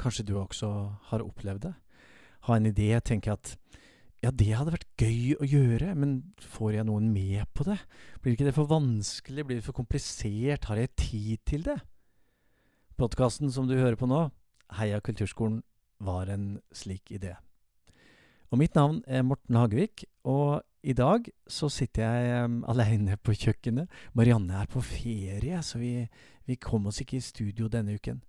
kanskje du også har opplevd det. Ha en idé, tenke at ja, det hadde vært gøy å gjøre, men får jeg noen med på det? Blir ikke det for vanskelig? Blir det for komplisert? Har jeg tid til det? Podkasten som du hører på nå, Heia kulturskolen, var en slik idé. Og mitt navn er Morten Hagevik, og i dag så sitter jeg um, aleine på kjøkkenet. Marianne er på ferie, så vi, vi kom oss ikke i studio denne uken.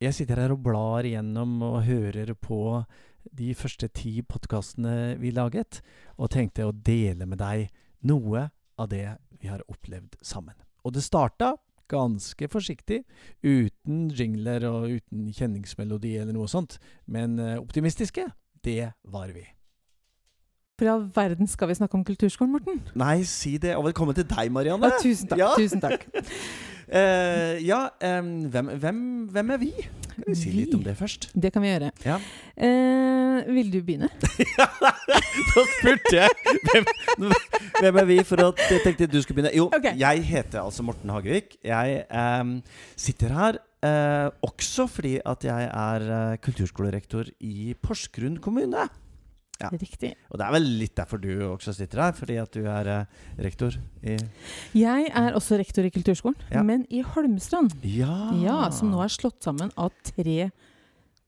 Jeg sitter her og blar igjennom og hører på de første ti podkastene vi laget, og tenkte å dele med deg noe av det vi har opplevd sammen. Og det starta ganske forsiktig, uten jingler og uten kjenningsmelodi eller noe sånt, men eh, optimistiske, det var vi. For i all verden skal vi snakke om kulturskolen, Morten? Nei, si det. Og velkommen til deg, Marianne. Ja, tusen takk. Ja. Tusen takk. Eh, ja, um, hvem, hvem, hvem er vi? Kan vi si litt om det først? Det kan vi gjøre. Ja. Uh, vil du begynne? Da spurte jeg hvem, hvem er vi, for at jeg tenkte du skulle begynne. Jo, okay. jeg heter altså Morten Hagevik. Jeg um, sitter her uh, også fordi at jeg er kulturskolerektor i Porsgrunn kommune. Ja. Riktig. Og det er vel litt derfor du også sitter her, fordi at du er eh, rektor i Jeg er også rektor i kulturskolen, Ja. men i Holmstrand. Ja. Ja, Som nå er slått sammen av tre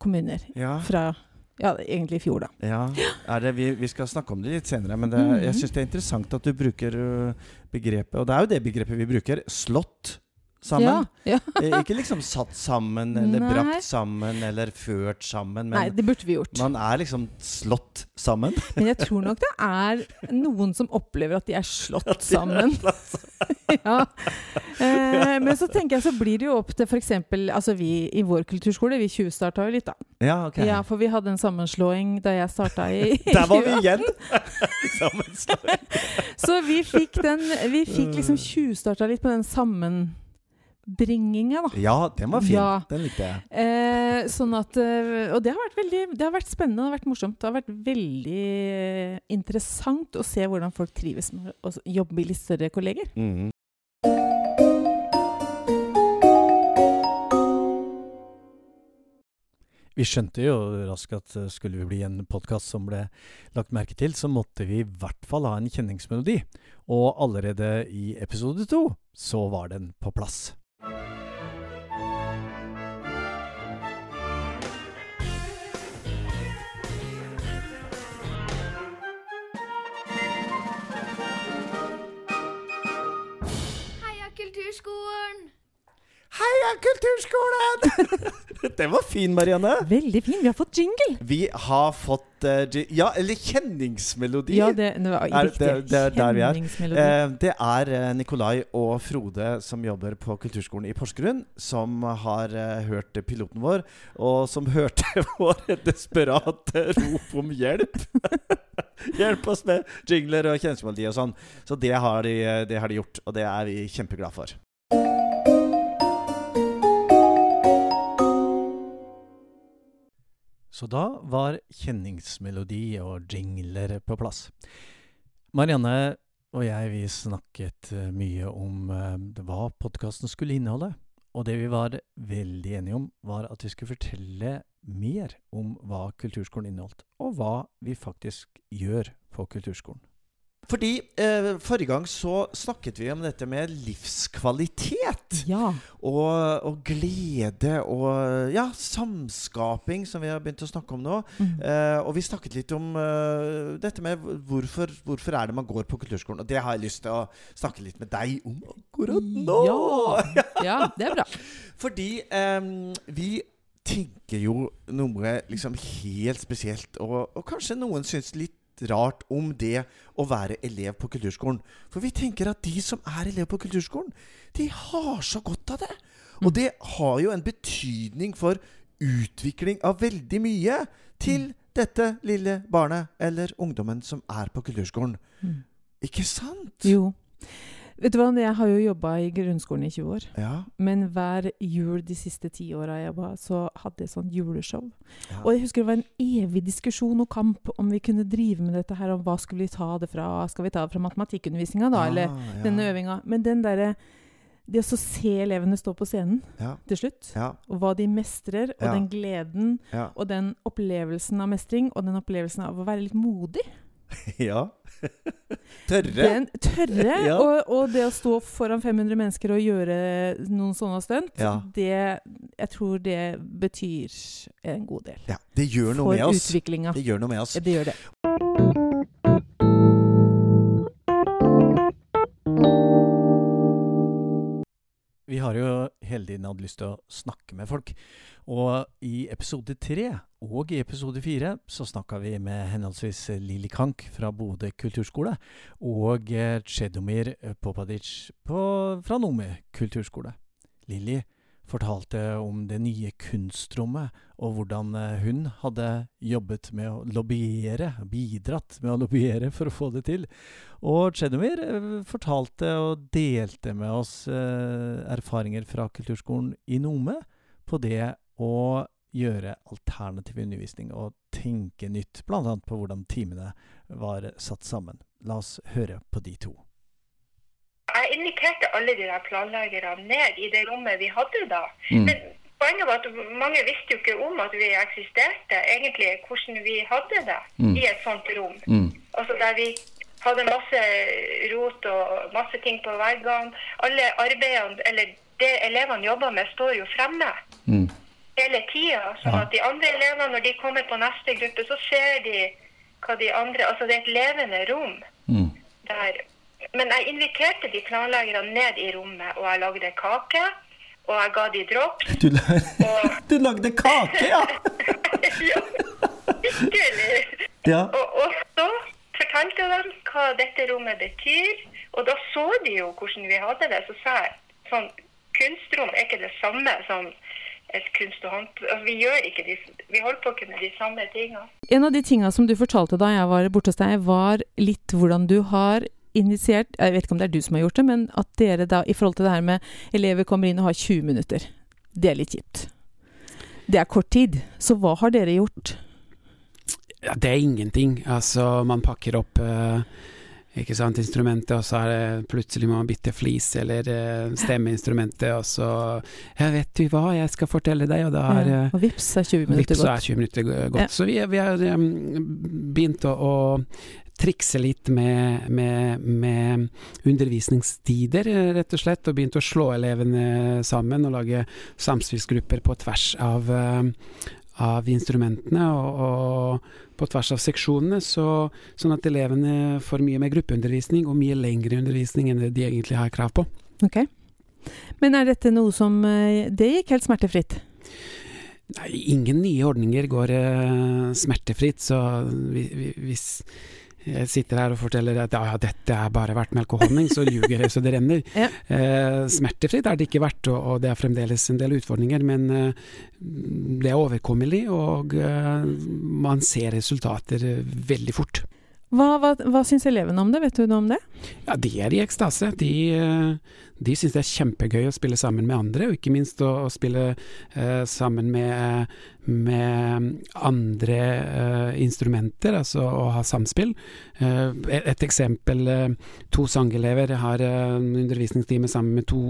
kommuner. Fra ja, egentlig i fjor, da. Ja, er det, vi, vi skal snakke om det litt senere, men det, Mhm. jeg syns det er interessant at du bruker begrepet Og det er jo det begrepet vi bruker. Slått sammen. Ja, ja. Eh, Ikke liksom satt sammen, eller Nei. brakt sammen, eller ført sammen. Nei, det burde vi gjort. man er liksom slått sammen. Men jeg tror nok det er noen som opplever at de er slått sammen. ja. Eh, men så tenker jeg så blir det jo opp til f.eks. Altså vi i vår kulturskole, vi tjuvstarta jo litt, da. Ja, okay. Ja, for vi hadde en sammenslåing da jeg starta i Der var vi igjen! Så vi fikk den Vi fikk liksom tjuvstarta litt på den sammenbringinga, da. Ja, den var fin. Ja. Den likte jeg. Eh, sånn at eh, Og det har vært veldig Det har vært spennende det har vært morsomt. Det har vært veldig eh, interessant å se hvordan folk trives med å jobbe i litt større kolleger. Mhm. Vi skjønte jo raskt at eh, skulle vi bli en podkast som ble lagt merke til, så måtte vi i hvert fall ha en kjenningsmelodi. Og allerede i episode to så var den på plass. Heia kulturskolen! Heia Kulturskolen! den var fin, Marianne. Veldig fin. Vi har fått jingle! Vi har fått uh, Ja, eller kjenningsmelodi. Ja, det, det var Er riktig. det- det er der vi er. Eh, det er eh, Nikolai og Frode som jobber på kulturskolen i Porsgrunn, som har uh, hørt piloten vår, og som hørte vår desperate rop om hjelp. Hjelp oss med jingler og kjenningsmelodi og sånn. Så det har, de, det har de gjort, og det er vi kjempeglade for. Så da var kjenningsmelodi og jingler på plass. Marianne og jeg vi snakket eh, mye om eh, hva podkasten skulle inneholde. Og det vi var veldig enige om, var at vi skulle fortelle mer om hva kulturskolen inneholdt, og hva vi faktisk gjør på kulturskolen. Fordi eh, forrige gang så snakket vi om dette med livskvalitet. ja. Og, og glede og ja, samskaping, som vi har begynt å snakke om nå. Mm. Eh, og vi snakket litt om eh, dette med hvorfor, hvorfor er det man går på kulturskolen. Og det har jeg lyst til å snakke litt med deg om akkurat nå. Ja. ja, det er bra. Fordi eh, vi tenker jo noe liksom helt spesielt, og, og kanskje noen syns litt rart om det å være elev på kulturskolen. For vi tenker at de som er elev på kulturskolen, de har så godt av det. Og Mm. det har jo en betydning for utvikling av veldig mye til Mm. dette lille barnet eller ungdommen som er på kulturskolen. Mm. Ikke sant? Jo. Vet du hva, jeg har jo jobba i grunnskolen i 20 år. Ja. Men hver jul de siste ti åra jeg jobba, så hadde jeg sånn juleshow. ja. Og jeg husker det var en evig diskusjon og kamp om vi kunne drive med dette her, om hva skulle vi ta det fra. Skal vi ta det fra matematikkundervisninga, da, eller Ah, ja. denne øvinga? Men den derre det å se elevene stå på scenen til slutt, og hva de mestrer, og den gleden, og den opplevelsen av mestring, og den opplevelsen av å være litt modig. ja. Tørre. Den tørre, Ja. og, og det å stå foran 500 mennesker og gjøre noen sånne stunt, Ja. det Jeg tror det betyr en god del. Ja, det gjør noe For med oss. utviklinga. Det gjør noe med oss. Ja, det gjør det. Vi har jo hele tiden hatt lyst til å snakke med folk. Og i episode tre og i episode fire så snakka vi med henholdsvis Lilly Kank fra Bodø kulturskole og eh, Chedomir Popadic på, fra Nome kulturskole. Lilly fortalte om det nye kunstrommet, og hvordan eh, hun hadde jobbet med å lobbyere, bidratt med å lobbyere for å få det til. Og Chedomir eh, fortalte og delte med oss eh, erfaringer fra kulturskolen i Nome på det å gjøre alternativ undervisning og tenke nytt, bl.a. på hvordan timene var satt sammen. La oss høre på de to. Inviterte alle de der planleggerne ned i det rommet vi hadde da. Mm. Men poenget var at mange visste jo ikke om at vi eksisterte, egentlig hvordan vi hadde det Mm. i et sånt rom. Mm. Altså der vi hadde masse rot og masse ting på veggene. Alle arbeidene, eller det elevene jobber med, står jo fremme Mm. hele tida. Sånn at de andre elevene, når de kommer på neste gruppe, så ser de hva de andre Altså det er et levende rom Mm. der. Men jeg inviterte de planleggerne ned i rommet, og jeg lagde kake. Og jeg ga de drops. Du, Og du lagde kake, ja! ja, virkelig. ja. Og, og så fortalte jeg dem hva dette rommet betyr. Og da så de jo hvordan vi hadde det. Så sa jeg sånn Kunstrom er ikke det samme som et kunst- og håndverk. Altså, vi gjør ikke de, vi holder på ikke med de samme tingene. En av de tingene som du fortalte da jeg var borte hos deg, var litt hvordan du har initiert Jeg vet ikke om det er du som har gjort det, men at dere da, i forhold til det her med elever kommer inn og har 20 minutter, det er litt kjipt. Det er kort tid. Så hva har dere gjort? Ja, det er ingenting. Altså, man pakker opp eh, ikke sant, instrumentet, og så er det plutselig må man bytte flis eller eh, stemmeinstrumentet, og så Ja, vet du hva, jeg skal fortelle deg, og da er Ja, eh, og vips er 20 minutter Vips, så gått. er 20 minutter gå- gått. Ja. Så vi, vi har um, begynt å, å trikse litt med, med, med undervisningstider, rett og slett, og begynte å slå elevene sammen og lage samspillsgrupper på tvers av, eh, av instrumentene og, og på tvers av seksjonene, så, sånn at elevene får mye mer gruppeundervisning og mye lengre undervisning enn det de egentlig har krav på. Okay. Men er dette noe som eh, Det gikk helt smertefritt? Nei, ingen nye ordninger går uh, smertefritt, så vi, vi, hvis jeg sitter her og forteller at ja, ja, dette har bare vært melk og honning, så ljuger jeg så det renner. Ja. Eh, smertefritt er det ikke vært, og, og det er fremdeles en del utfordringer, men eh, det er overkommelig, og eh, man ser resultater eh, veldig fort. Hva, hva, hva syns elevene om det? Vet du noe om det? Ja, de er i ekstase. De, eh, de syns det er kjempegøy å spille sammen med andre, og ikke minst å, å spille uh, sammen med, med andre uh, instrumenter, altså å ha samspill. Uh, et, et eksempel, eh, to sangelever har eh, en undervisningstime sammen med to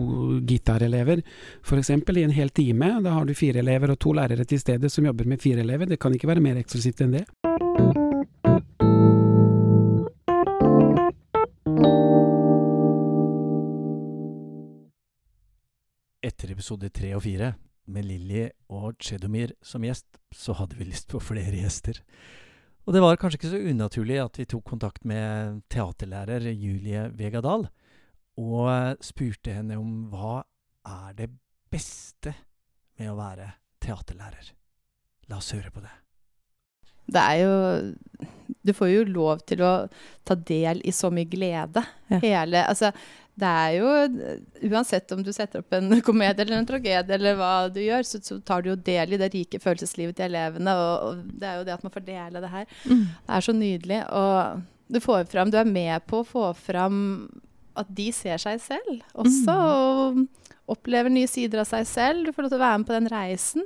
gitarelever, f.eks. i en hel time. Da har du fire elever og to lærere til stede som jobber med fire elever. Det kan ikke være mer eksklusivt enn det. Etter episode tre og fire, med Lilly og Chedomir som gjest, så hadde vi lyst på flere gjester. Og det var kanskje ikke så unaturlig at vi tok kontakt med teaterlærer Julie Vegadal, og spurte henne om hva er det beste med å være teaterlærer. La oss høre på det. Det er jo Du får jo lov til å ta del i så mye glede. Ja. Hele Altså, det er jo Uansett om du setter opp en komedie eller en tragedie eller hva du gjør, så, så tar du jo del i det rike følelseslivet til elevene, og, og det er jo det at man får dele det her. Mm. Det er så nydelig. Og du får fram Du er med på å få fram at de ser seg selv også, og opplever nye sider av seg selv. Du får lov til å være med på den reisen.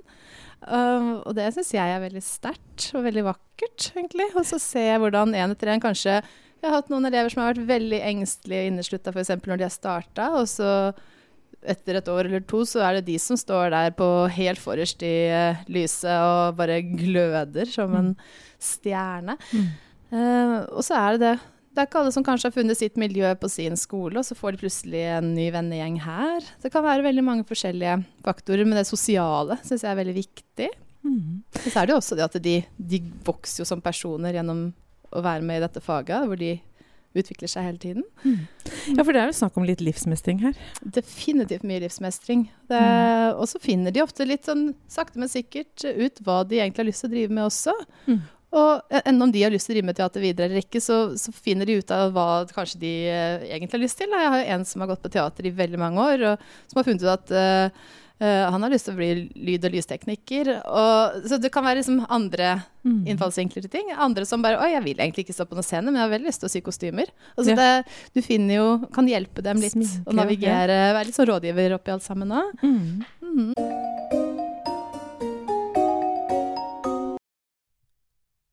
Uh, og det syns jeg er veldig sterkt og veldig vakkert, egentlig. Og så se hvordan en etter en kanskje Jeg har hatt noen elever som har vært veldig engstelige og inneslutta f.eks. når de har starta, og så etter et år eller to så er det de som står der på helt forrest i uh, lyset og bare gløder som en stjerne. Mm. Uh, og så er det det Det er ikke alle som kanskje har funnet sitt miljø på sin skole, og så får de plutselig en ny vennegjeng her. Det kan være veldig mange forskjellige faktorer, men det sosiale syns jeg er veldig viktig. Mm. Og så er det jo også det at de, de vokser jo som personer gjennom å være med i dette faget, hvor de utvikler seg hele tiden. Ja, for det er jo snakk om litt livsmestring her. Definitivt mye livsmestring. Det, Mm. Og så finner de ofte litt sånn sakte, men sikkert ut hva de egentlig har lyst til å drive med også. Mm. Og enda om de har lyst til å drive med teater videre eller ikke, så, så finner de ut av hva kanskje de eh, egentlig har lyst til. Jeg har jo en som har gått på teater i veldig mange år, og som har funnet ut at eh, eh, han har lyst til å bli lyd- og lystekniker. Og, så det kan være liksom andre Mm. innfallsvinkler til ting. Andre som bare Oi, jeg vil egentlig ikke stå på noen scene, men jeg har veldig lyst til å sy kostymer. Altså Ja. det, du finner jo Kan hjelpe dem litt Sminke, å navigere, være litt sånn rådgiver oppi alt sammen òg. Mm.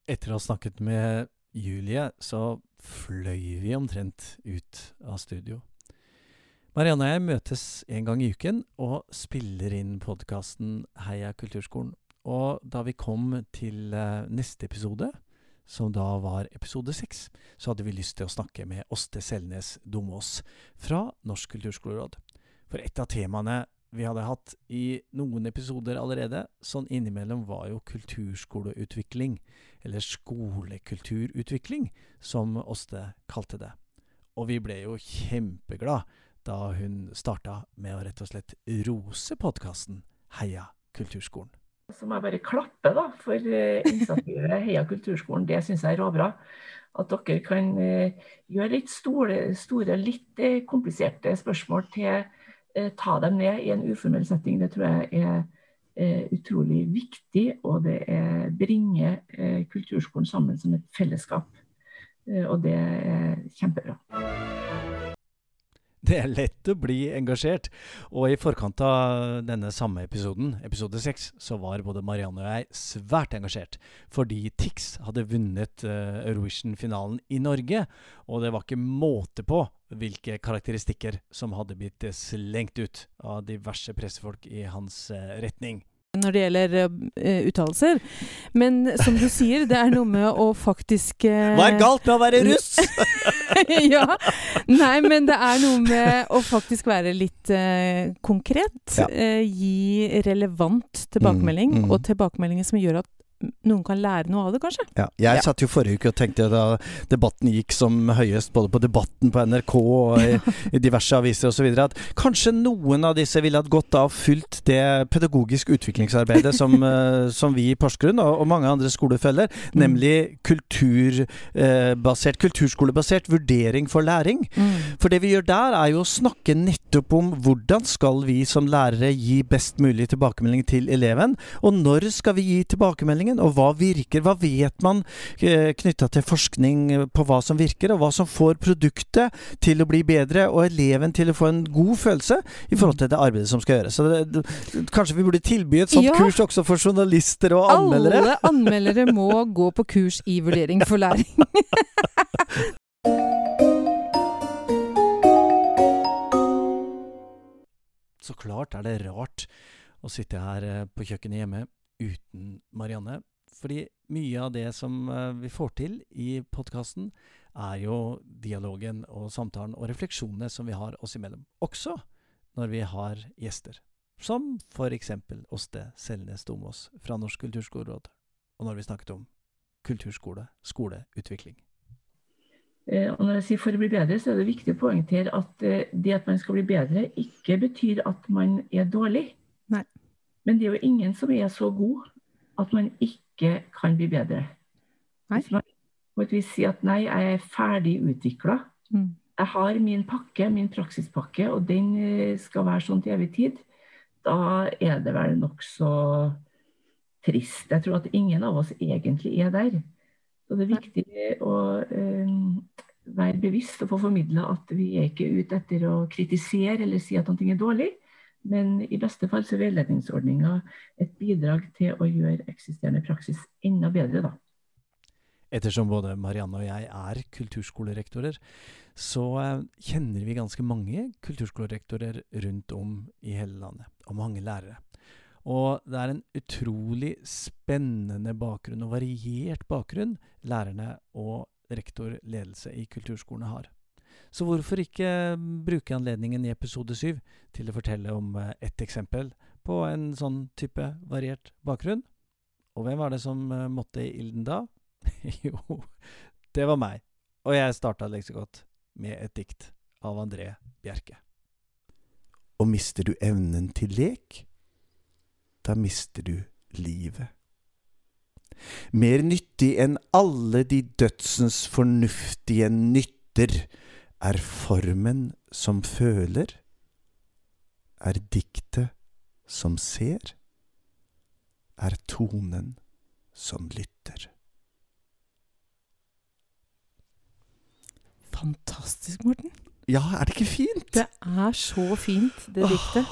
Etter å ha snakket med Julie, så fløy vi omtrent ut av studio. Marianne og jeg møtes en gang i uken og spiller inn podkasten Heia kulturskolen. Og da vi kom til eh, neste episode, som da var episode seks, så hadde vi lyst til å snakke med Åste Selnes Domås fra Norsk kulturskoleråd. For et av temaene vi hadde hatt i noen episoder allerede, sånn innimellom, var jo kulturskoleutvikling eller skolekulturutvikling, som Åste kalte det. Og vi ble jo kjempeglad da hun starta med å rett og slett rose podkasten Heia kulturskolen. Så må jeg bare klappe da, for eh, initiativet Heia kulturskolen. Det syns jeg er råbra. At dere kan eh, gjøre litt store, store litt eh, kompliserte spørsmål til ta dem ned i en uformell setting. Det tror jeg er utrolig viktig, og det er, bringer kulturskolen sammen som et fellesskap. Og det er kjempebra. Det er lett å bli engasjert, og i forkant av denne samme episoden, episode seks, så var både Marianne og jeg svært engasjert, fordi Tix hadde vunnet eh, Eurovision-finalen i Norge, og det var ikke måte på hvilke karakteristikker som hadde blitt eh, slengt ut av diverse pressefolk i hans eh, retning. Når det gjelder uh, uttalelser. Men som du sier, det er noe med å faktisk uh, Hva er galt med å være russ?! ja. Nei, men det er noe med å faktisk være litt uh, konkret. Ja. Gi relevant tilbakemelding, Mm, mm. og tilbakemeldinger som gjør at noen kan lære noe av det, kanskje. Ja, jeg satt jo forrige uke og tenkte da debatten gikk som høyest, både på Debatten på NRK og i, i diverse aviser osv., at kanskje noen av disse ville hatt godt av fulgt det pedagogisk utviklingsarbeidet som, eh, som vi i Porsgrunn og, og mange andre skoler følger, nemlig kulturbasert, kulturskolebasert vurdering for læring. For det vi gjør der, er jo å snakke nettopp om hvordan skal vi som lærere gi best mulig tilbakemelding til eleven, og når skal vi gi tilbakemeldingen, og hva virker? Hva vet man eh, knytta til forskning på hva som virker, og hva som får produktet til å bli bedre, og eleven til å få en god følelse i forhold til det arbeidet som skal gjøres. Så det, det, kanskje vi burde tilby et sånt Ja. kurs også for journalister og anmeldere? Alle anmeldere må gå på kurs i vurdering for læring. Så klart er det rart å sitte her eh, på kjøkkenet hjemme uten Marianne. Fordi mye av det som eh, vi får til i podkasten, er jo dialogen og samtalen og refleksjonene som vi har oss imellom. Også når vi har gjester. Som eksempel Åste Selnes Domås fra Norsk kulturskoleråd. Og når vi snakket om kulturskole, skoleutvikling. Eh, Og når jeg sier for å bli bedre, så er det viktig å poengtere at eh, det at man skal bli bedre, ikke betyr at man er dårlig. Men det er jo ingen som er så god at man ikke kan bli bedre. Hvis man på et vis sier at nei, jeg er ferdig utvikla. Mm. Jeg har min pakke, min praksispakke, og den eh, skal være sånn til evig tid. Da er det vel nokså trist. Jeg tror at ingen av oss egentlig er der. Så det er viktig å eh, være bevisst og få formidla at vi er ikke ute etter å kritisere eller si at noe er dårlig, men i beste fall så er veiledningsordninga et bidrag til å gjøre eksisterende praksis enda bedre, da. Ettersom både Marianne og jeg er kulturskolerektorer, så eh, kjenner vi ganske mange kulturskolerektorer rundt om i hele landet, og mange lærere. Og det er en utrolig spennende bakgrunn, og variert bakgrunn, lærerne og rektorledelse i kulturskolene har. Så hvorfor ikke bruke anledningen i episode syv til å fortelle om eh, ett eksempel på en sånn type variert bakgrunn? Og hvem var det som eh, måtte i ilden da? jo, det var meg. Og jeg starta leksegodt med et dikt av André Bjerke. Og mister du evnen til lek, da mister du livet. Mer nyttig enn alle de dødsens fornuftige nytter er formen som føler, er diktet som ser, er tonen som lytter. Fantastisk, Morten. Ja, er det ikke fint? Det er så fint, det diktet.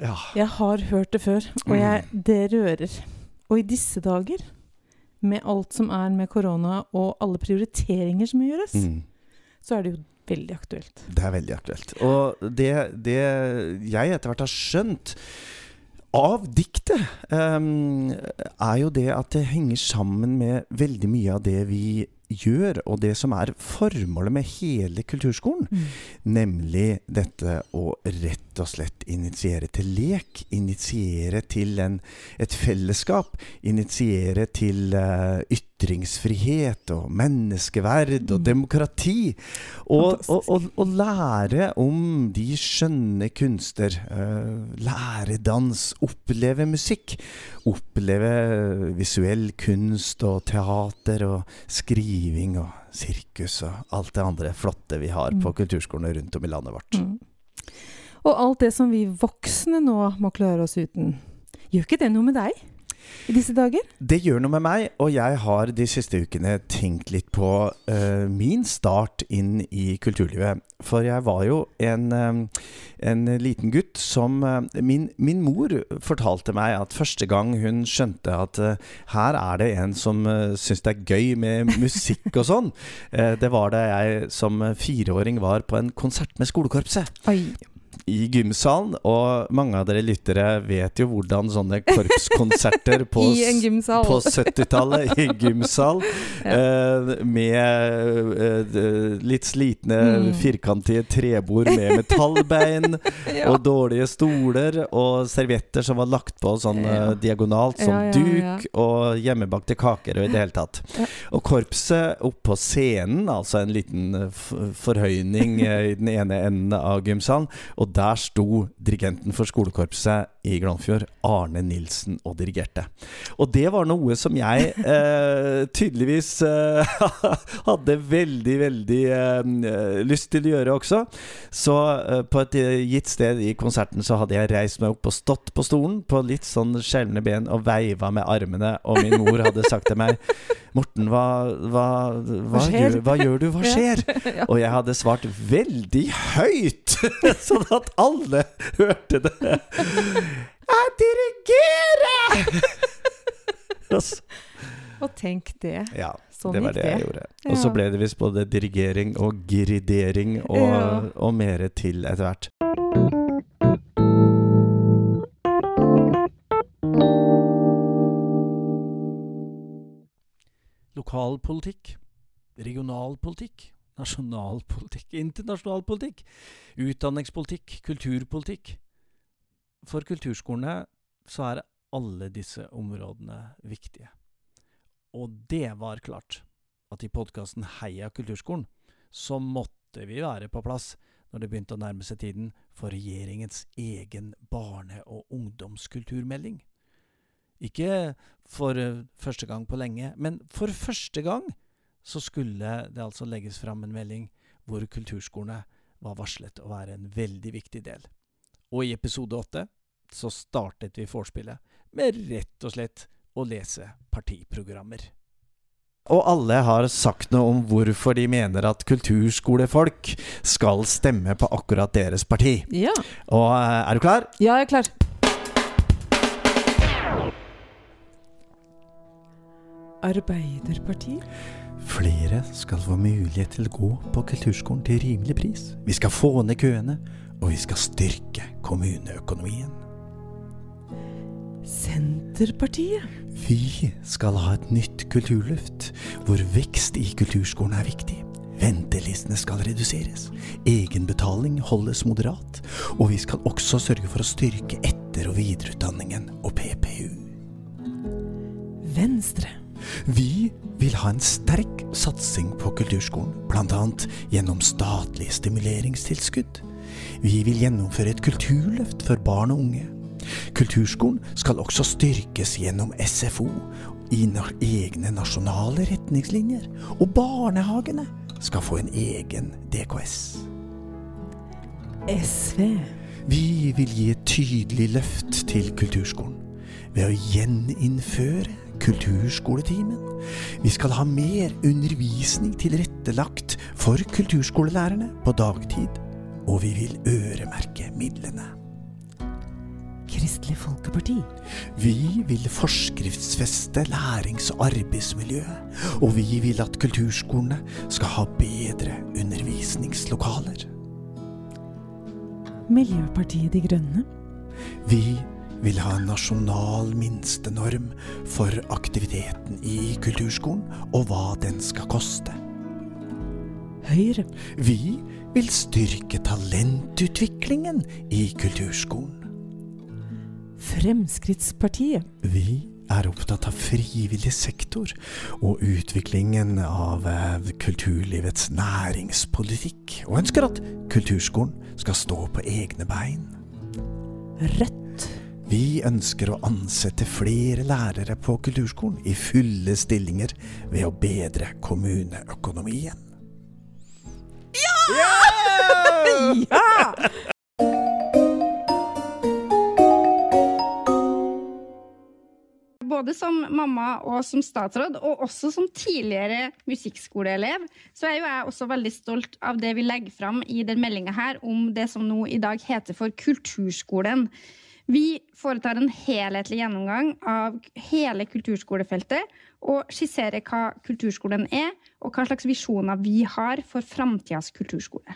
Ja. Jeg har hørt det før, og jeg, det rører. Og i disse dager, med alt som er med korona, og alle prioriteringer som gjøres, Mm. så er det jo veldig aktuelt. Det er veldig aktuelt. Og det, det jeg etter hvert har skjønt av diktet, um, er jo det at det henger sammen med veldig mye av det vi gjør, og det som er formålet med hele kulturskolen. Nemlig dette å rett og slett initiere til lek. Initiere til en, et fellesskap. Initiere til eh, ytringsfrihet og menneskeverd og Mm. demokrati. Og, og, og, og lære om de skjønne kunster. eh, lære dans. Oppleve musikk. Oppleve visuell kunst og teater og skriving og sirkus og alt det andre flotte vi har på Mm. kulturskolene rundt om i landet vårt. Mm. Og alt det som vi voksne nå må klare oss uten. Gjør ikke det noe med deg i disse dager? Det gjør noe med meg, og jeg har de siste ukene tenkt litt på uh, min start inn i kulturlivet. For jeg var jo en, uh, en liten gutt som uh, min, min mor fortalte meg at første gang hun skjønte at her er det en som uh, syns det er gøy med musikk og sånn, det var da jeg som fireåring var på en konsert med skolekorpset Oi. I gymsalen, og mange av dere lyttere vet jo hvordan sånne korpskonserter på, en på 70-tallet i gymsal, eh, med eh, litt slitne, Mm. firkantige trebord med metallbein, Ja. og dårlige stoler, og servietter som var lagt på sånn eh, Ja. diagonalt, som Ja, ja, duk, ja. og hjemmebakte kaker og i det hele tatt. Ja. Og korpset opp på scenen, altså en liten eh, forhøyning eh, i den ene enden av gymsalen, og der sto dirigenten for skolekorpset i Glomfjord, Arne Nilsen, og dirigerte. Og det var noe som jeg eh, tydeligvis eh, hadde veldig, veldig eh, lyst til å gjøre også. Så eh, på et eh, gitt sted i konserten så hadde jeg reist meg opp og stått på stolen på litt sånn skjelne ben og veiva med armene, og min mor hadde sagt til meg Morten, hva, hva, hva, Hva gjør, gjør du? Hva Ja. skjer? Ja. Og jeg hadde svart veldig høyt, sånn at alle hørte det. Jeg dirigerer! Og Og tenk det. ja, Sånn det var gikk det jeg det. gjorde. Og så ble det visst både dirigering og gridering og, Ja. og mere til etter hvert. Lokalpolitikk, regionalpolitikk, nasjonalpolitikk, internasjonal politikk, utdanningspolitikk, kulturpolitikk. For kulturskolene så er alle disse områdene viktige. Og det var klart at i podkasten Heia kulturskolen så måtte vi være på plass når det begynte å nærme seg tiden for regjeringens egen barne- og ungdomskulturmelding. Ikke for første gang på lenge, men for første gang så skulle det altså legges fram en melding hvor kulturskolene var varslet å være en veldig viktig del. Og i episode åtte så startet vi vorspielet med rett og slett å lese partiprogrammer. Og alle har sagt noe om hvorfor de mener at kulturskolefolk skal stemme på akkurat deres parti. Ja. Og eh, er du klar? ja, jeg er klar. Arbeiderpartiet? Flere skal få mulighet til å gå på kulturskolen til rimelig pris. Vi skal få ned køene, og vi skal styrke kommuneøkonomien. Senterpartiet? Vi skal ha et nytt kulturløft, hvor vekst i kulturskolen er viktig. Ventelistene skal reduseres, egenbetaling holdes moderat, og vi skal også sørge for å styrke etter- og videreutdanningen og PPU. Venstre? Vi vil ha en sterk satsing på kulturskolen, bl.a. gjennom statlige stimuleringstilskudd. Vi vil gjennomføre et kulturløft for barn og unge. Kulturskolen skal også styrkes gjennom SFO, i egne nasjonale retningslinjer, og barnehagene skal få en egen DKS. SV? Vi vil gi et tydelig løft til kulturskolen ved å gjeninnføre kulturskoletimen. Vi skal ha mer undervisning tilrettelagt for kulturskolelærerne på dagtid, og vi vil øremerke midlene. Kristelig Folkeparti? Vi vil forskriftsfeste lærings- og arbeidsmiljøet, og vi vil at kulturskolene skal ha bedre undervisningslokaler. Miljøpartiet De Grønne? Vi vil ha en nasjonal minstenorm for aktiviteten i kulturskolen, og hva den skal koste. Høyre? Vi vil styrke talentutviklingen i kulturskolen. Fremskrittspartiet? Vi er opptatt av frivillig sektor og utviklingen av eh, kulturlivets næringspolitikk, og ønsker at kulturskolen skal stå på egne bein. Rødt? Vi ønsker å ansette flere lærere på kulturskolen i fulle stillinger ved å bedre kommuneøkonomien. Ja! Ja! Både som mamma og som statsråd, og også som tidligere musikkskoleelev, så er jo jeg også veldig stolt av det vi legger fram i den meldinga her om det som nå i dag heter for Kulturskolen. Vi foretar en helhetlig gjennomgang av hele kulturskolefeltet og skisserer hva kulturskolen er, og hva slags visjoner vi har for framtidas kulturskole.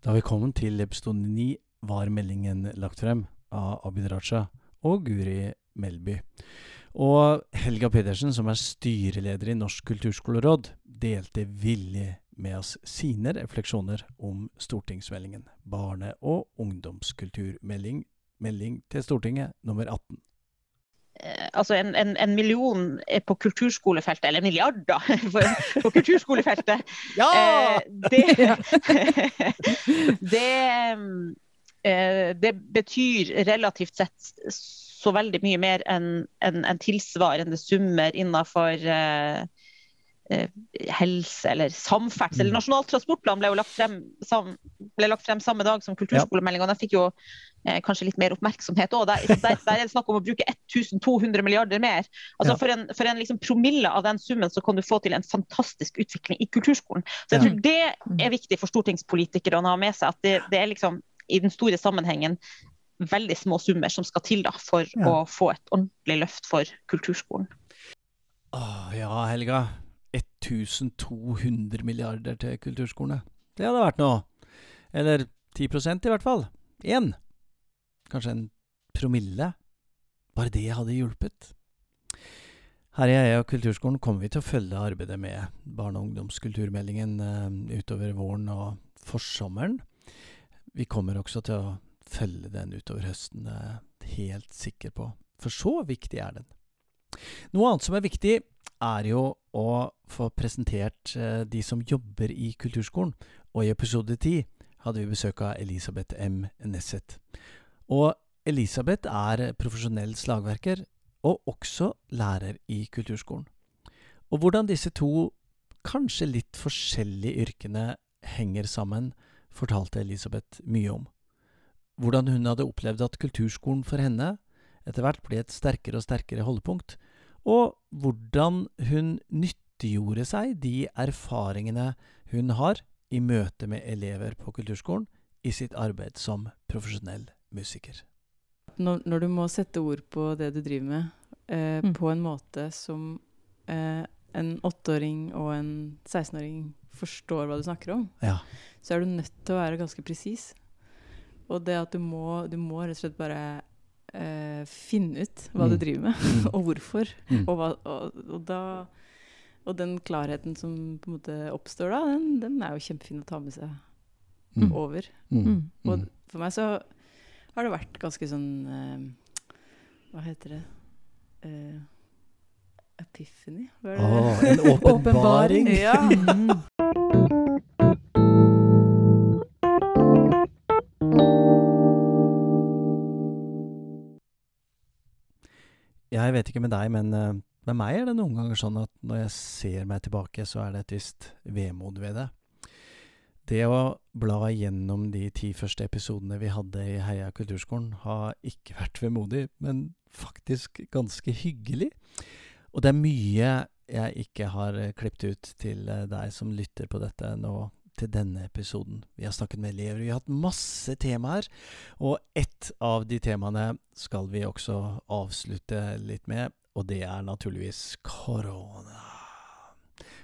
Da vi kom til episode 9, var meldingen lagt frem av Abid Raja og Guri Melby. Og Helga Pedersen, som er styreleder i Norsk kulturskoleråd, delte villig med oss sine refleksjoner om stortingsmeldingen. Barne- og ungdomskulturmelding melding til Stortinget nummer 18. Eh, altså en, en, en, million på kulturskolefeltet, eller milliarder på kulturskolefeltet, ja! eh, det, det, eh, det, betyr relativt sett så veldig mye mer enn en, en tilsvarende summer innenfor eh, eh, helse eller samferdsel. Mm. Nasjonal transportplan ble jo lagt frem, sam, lagt frem samme dag som kulturskolemeldinga. Den fikk jo eh, kanskje litt mer oppmerksomhet òg. Der, der, der, er det snakk om å bruke 1200 milliarder mer. Altså ja. For en, for en liksom promille av den summen så kan du få til en fantastisk utvikling i kulturskolen. Så jeg tror det er viktig for stortingspolitikere å ha med seg. at det, det er liksom i den store sammenhengen veldig små summer som skal til da, for ja. å få et ordentlig løft for kulturskolen. Åh, ja, Helga. 1200 milliarder til kulturskolene. Det hadde vært noe. Eller 10% i hvert fall. Én. Kanskje en promille. Bare det hadde hjulpet. Her i Eia kulturskolen kommer vi til å følge arbeidet med barne- og ungdomskulturmeldingen uh, utover våren og forsommeren. Vi kommer også til å følge den utover høsten, det er jeg helt sikker på. For så viktig er den. Noe annet som er viktig, er jo å få presentert eh, de som jobber i kulturskolen. Og i episode ti hadde vi besøk av Elisabeth M. Nesset. Og Elisabeth er profesjonell slagverker, og også lærer i kulturskolen. Og hvordan disse to kanskje litt forskjellige yrkene henger sammen, fortalte Elisabeth mye om hvordan hun hadde opplevd at kulturskolen for henne etter hvert ble et sterkere og sterkere holdepunkt, og hvordan hun nyttiggjorde seg de erfaringene hun har i møte med elever på kulturskolen i sitt arbeid som profesjonell musiker. Når, når du må sette ord på det du driver med, eh, Mm. på en måte som eh, en åtteåring og en 16-åring forstår hva du snakker om, Ja. så er du nødt til å være ganske presis. Og det at du må, du må rett og slett bare eh, finne ut hva du Mm. driver med, Mm. og hvorfor. Mm. Og, hva, og, og, da, og den klarheten som på en måte oppstår da, den, den er jo kjempefin å ta med seg Mm. over. Mm. Mm. Og for meg så har det vært ganske sånn eh, Hva heter det? Eh, epiphany? Hva er det? Åh, en åpenbaring. Ja. Jeg vet ikke med deg, men eh, med meg er det noen ganger sånn at når jeg ser meg tilbake, så er det et visst vemod ved det. Det å bla gjennom de ti første episodene vi hadde i Heia kulturskolen, har ikke vært vemodig, men faktisk ganske hyggelig. Og det er mye jeg ikke har eh, klippet ut til eh, deg som lytter på dette nå, til denne episoden. Vi har snakket med elever, vi har hatt masse temaer, og ett av de temaene skal vi også avslutte litt med, og det er naturligvis korona.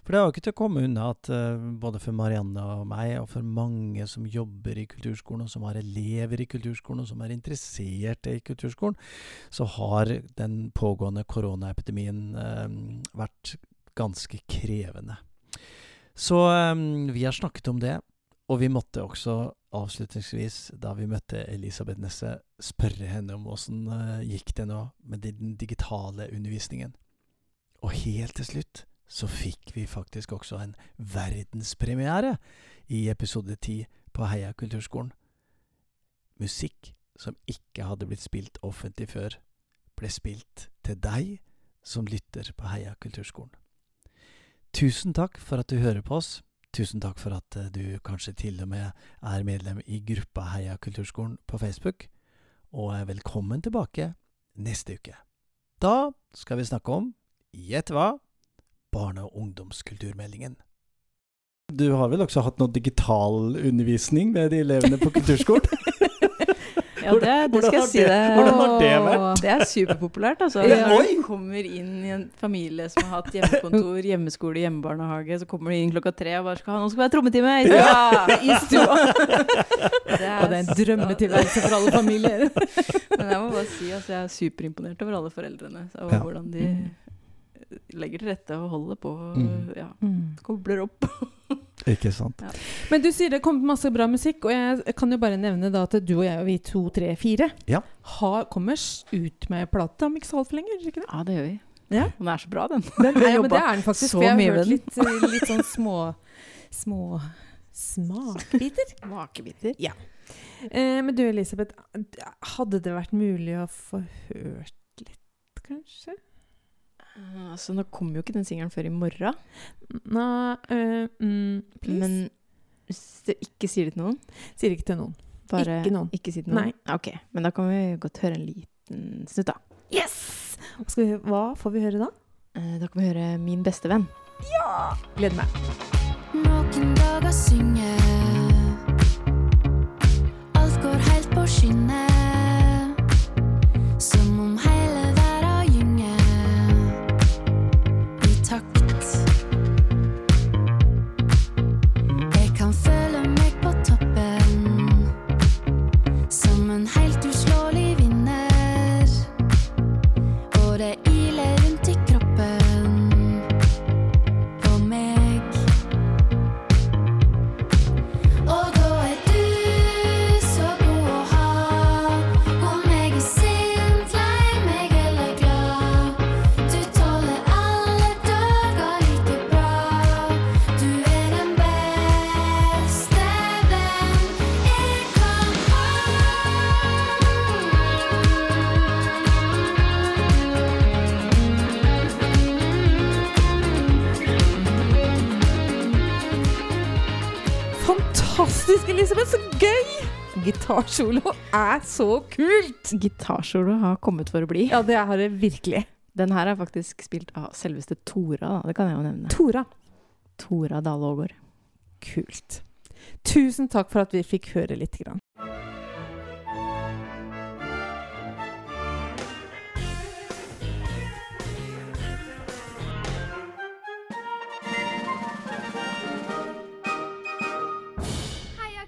For det er jo ikke til å komme unna at eh, både for Marianne og meg, og for mange som jobber i kulturskolen, og som har elever i kulturskolen, og som er interessert i kulturskolen, så har den pågående koronaepidemien eh, vært ganske krevende. Så um, vi har snakket om det, og vi måtte også avslutningsvis, da vi møtte Elisabeth Nesse, spørre henne om åssen uh, gikk det nå med den digitale undervisningen. Og helt til slutt så fikk vi faktisk også en verdenspremiere i episode ti på Heia kulturskolen. Musikk som ikke hadde blitt spilt offentlig før, ble spilt til deg som lytter på Heia kulturskolen. Tusen takk for at du hører på oss. Tusen takk for at eh, du kanskje til og med er medlem i gruppa Heia kulturskolen på Facebook. Og er velkommen tilbake neste uke. Da skal vi snakke om, gjett hva, barne- og ungdomskulturmeldingen. Du har vel også hatt noe digital undervisning med de elevene på kulturskolen? Ja, det, det skal jeg si det- hvordan har det vært? Det er superpopulært, altså. Ja, Når du kommer inn i en familie som har hatt hjemmekontor, hjemmeskole, hjemmebarnehage, så kommer de inn klokka tre og bare skal ha, nå skal vi ha trommetime i stua! I stua. Det Og det er en drømmetilværelse for alle familier. Men jeg må bare si altså, jeg er superimponert over alle foreldrene. Over Ja. hvordan de legger til rette og holder på. Mm. Ja, Mm. kobler opp. Ikke sant? Men du sier det kommer masse bra musikk, og jeg kan jo bare nevne da at du og jeg og vi to, tre, fire Ja. har, kommer ut med plate om ikke så altfor lenge, ikke det? Ja, det gjør vi. Ja. Den er så bra, den. Den, ja, men det er den faktisk. så for jeg har hørt litt, eh, litt sånn små Små smakbiter. Makebiter. Eh, men du Elisabeth, hadde det vært mulig å få hørt litt, kanskje? Altså, nå kommer jo ikke den singelen før i morgen. Nei, uh, mm, please. Men hvis du ikke sier det til noen Sier ikke til noen. Bare Ikke noen. Ikke si det til noen? Nei. Ok, men da kan vi godt høre en liten snutt, da. Yes! Hva, skal vi, hva får vi høre da? Uh, da kan vi høre Min beste venn. Ja! Gleder meg. Noen dager synger Alt går helt på skinner gitarsolo er så kult! Gitarsolo har kommet for å bli. Ja, det har det virkelig. Den her er faktisk spilt av selveste Tora, da. Det kan jeg jo nevne. Tora. Tora Dale Aagaard. Kult. Tusen takk for at vi fikk høre litt. grann.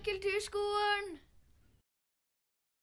Kulturskolen!